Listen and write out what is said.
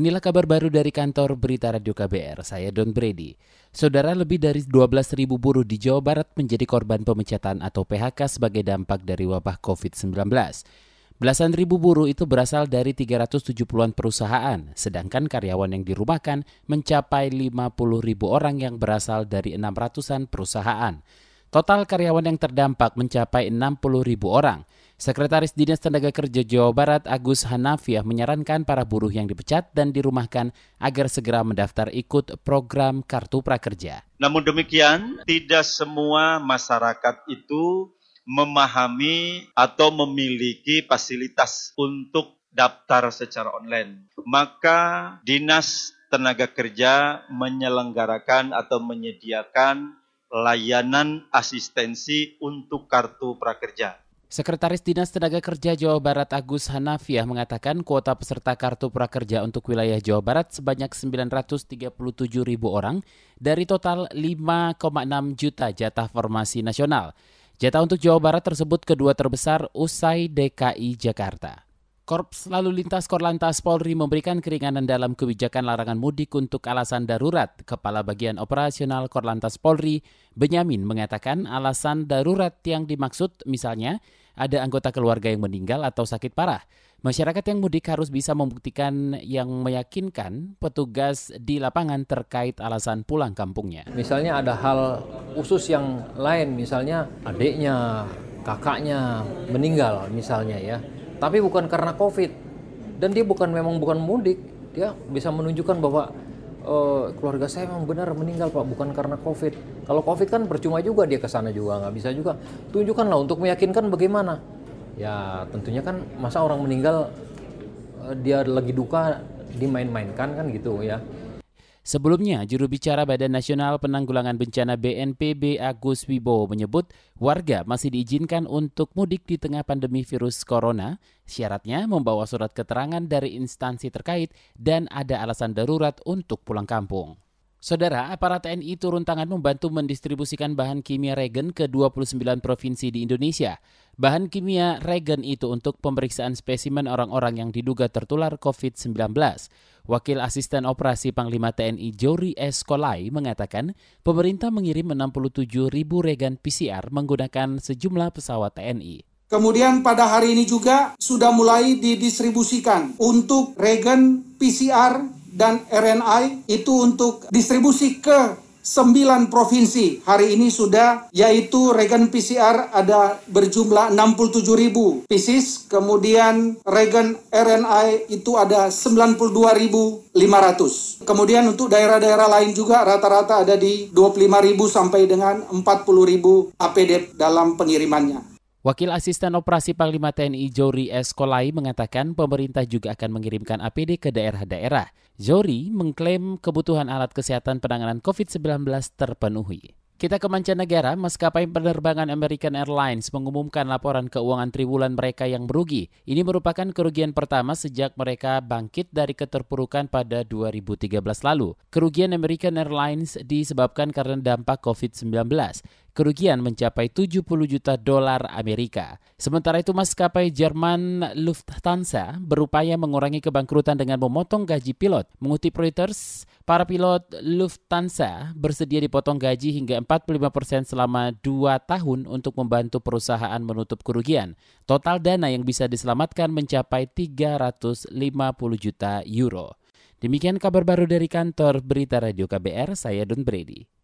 Inilah kabar baru dari kantor Berita Radio KBR, saya Don Brady. Saudara lebih dari 12.000 buruh di Jawa Barat menjadi korban pemecatan atau PHK sebagai dampak dari wabah COVID-19. Belasan ribu buruh itu berasal dari 370-an perusahaan, sedangkan karyawan yang dirumahkan mencapai 50 ribu orang yang berasal dari 600-an perusahaan. Total karyawan yang terdampak mencapai 60 ribu orang. Sekretaris Dinas Tenaga Kerja Jawa Barat Agus Hanafiah menyarankan para buruh yang dipecat dan dirumahkan agar segera mendaftar ikut program Kartu Prakerja. Namun demikian, tidak semua masyarakat itu memahami atau memiliki fasilitas untuk daftar secara online. Maka Dinas Tenaga Kerja menyelenggarakan atau menyediakan layanan asistensi untuk kartu prakerja. Sekretaris Dinas Tenaga Kerja Jawa Barat Agus Hanafiah mengatakan kuota peserta Kartu Prakerja untuk wilayah Jawa Barat sebanyak 937 ribu orang dari total 5,6 juta jatah formasi nasional. Jatah untuk Jawa Barat tersebut kedua terbesar usai DKI Jakarta. Korps Lalu Lintas Korlantas Polri memberikan keringanan dalam kebijakan larangan mudik untuk alasan darurat. Kepala Bagian Operasional Korlantas Polri, Benyamin, mengatakan alasan darurat yang dimaksud misalnya ada anggota keluarga yang meninggal atau sakit parah. Masyarakat yang mudik harus bisa membuktikan yang meyakinkan petugas di lapangan terkait alasan pulang kampungnya. Misalnya ada hal khusus yang lain, misalnya adiknya, kakaknya meninggal misalnya ya. Tapi bukan karena Covid. Dan dia bukan memang bukan mudik, dia bisa menunjukkan bahwa uh, keluarga saya memang benar meninggal pak. Bukan karena covid. Kalau covid kan percuma juga dia ke sana juga nggak bisa juga. Tunjukkanlah untuk meyakinkan bagaimana. Ya tentunya kan masa orang meninggal uh, dia lagi duka dimain-mainkan kan gitu ya Sebelumnya, juru bicara Badan Nasional Penanggulangan Bencana BNPB Agus Wibowo menyebut warga masih diizinkan untuk mudik di tengah pandemi virus corona. Syaratnya membawa surat keterangan dari instansi terkait dan ada alasan darurat untuk pulang kampung. Saudara, aparat TNI turun tangan membantu mendistribusikan bahan kimia regen ke 29 provinsi di Indonesia. Bahan kimia regen itu untuk pemeriksaan spesimen orang-orang yang diduga tertular COVID-19. Wakil Asisten Operasi Panglima TNI Jori S. Kolai mengatakan pemerintah mengirim 67 ribu regen PCR menggunakan sejumlah pesawat TNI. Kemudian pada hari ini juga sudah mulai didistribusikan untuk regen PCR dan RNI itu untuk distribusi ke sembilan provinsi. Hari ini sudah yaitu regen PCR ada berjumlah 67 ribu pieces, kemudian regen RNI itu ada 92.500. Kemudian untuk daerah-daerah lain juga rata-rata ada di 25 ribu sampai dengan 40 ribu APD dalam pengirimannya. Wakil Asisten Operasi Panglima TNI Jori S. Kolai mengatakan pemerintah juga akan mengirimkan APD ke daerah-daerah. Jori mengklaim kebutuhan alat kesehatan penanganan COVID-19 terpenuhi. Kita ke mancanegara, maskapai penerbangan American Airlines mengumumkan laporan keuangan triwulan mereka yang merugi. Ini merupakan kerugian pertama sejak mereka bangkit dari keterpurukan pada 2013 lalu. Kerugian American Airlines disebabkan karena dampak COVID-19. Kerugian mencapai 70 juta dolar Amerika. Sementara itu maskapai Jerman Lufthansa berupaya mengurangi kebangkrutan dengan memotong gaji pilot. Mengutip Reuters, para pilot Lufthansa bersedia dipotong gaji hingga 45 persen selama dua tahun untuk membantu perusahaan menutup kerugian. Total dana yang bisa diselamatkan mencapai 350 juta euro. Demikian kabar baru dari kantor Berita Radio KBR, saya Don Brady.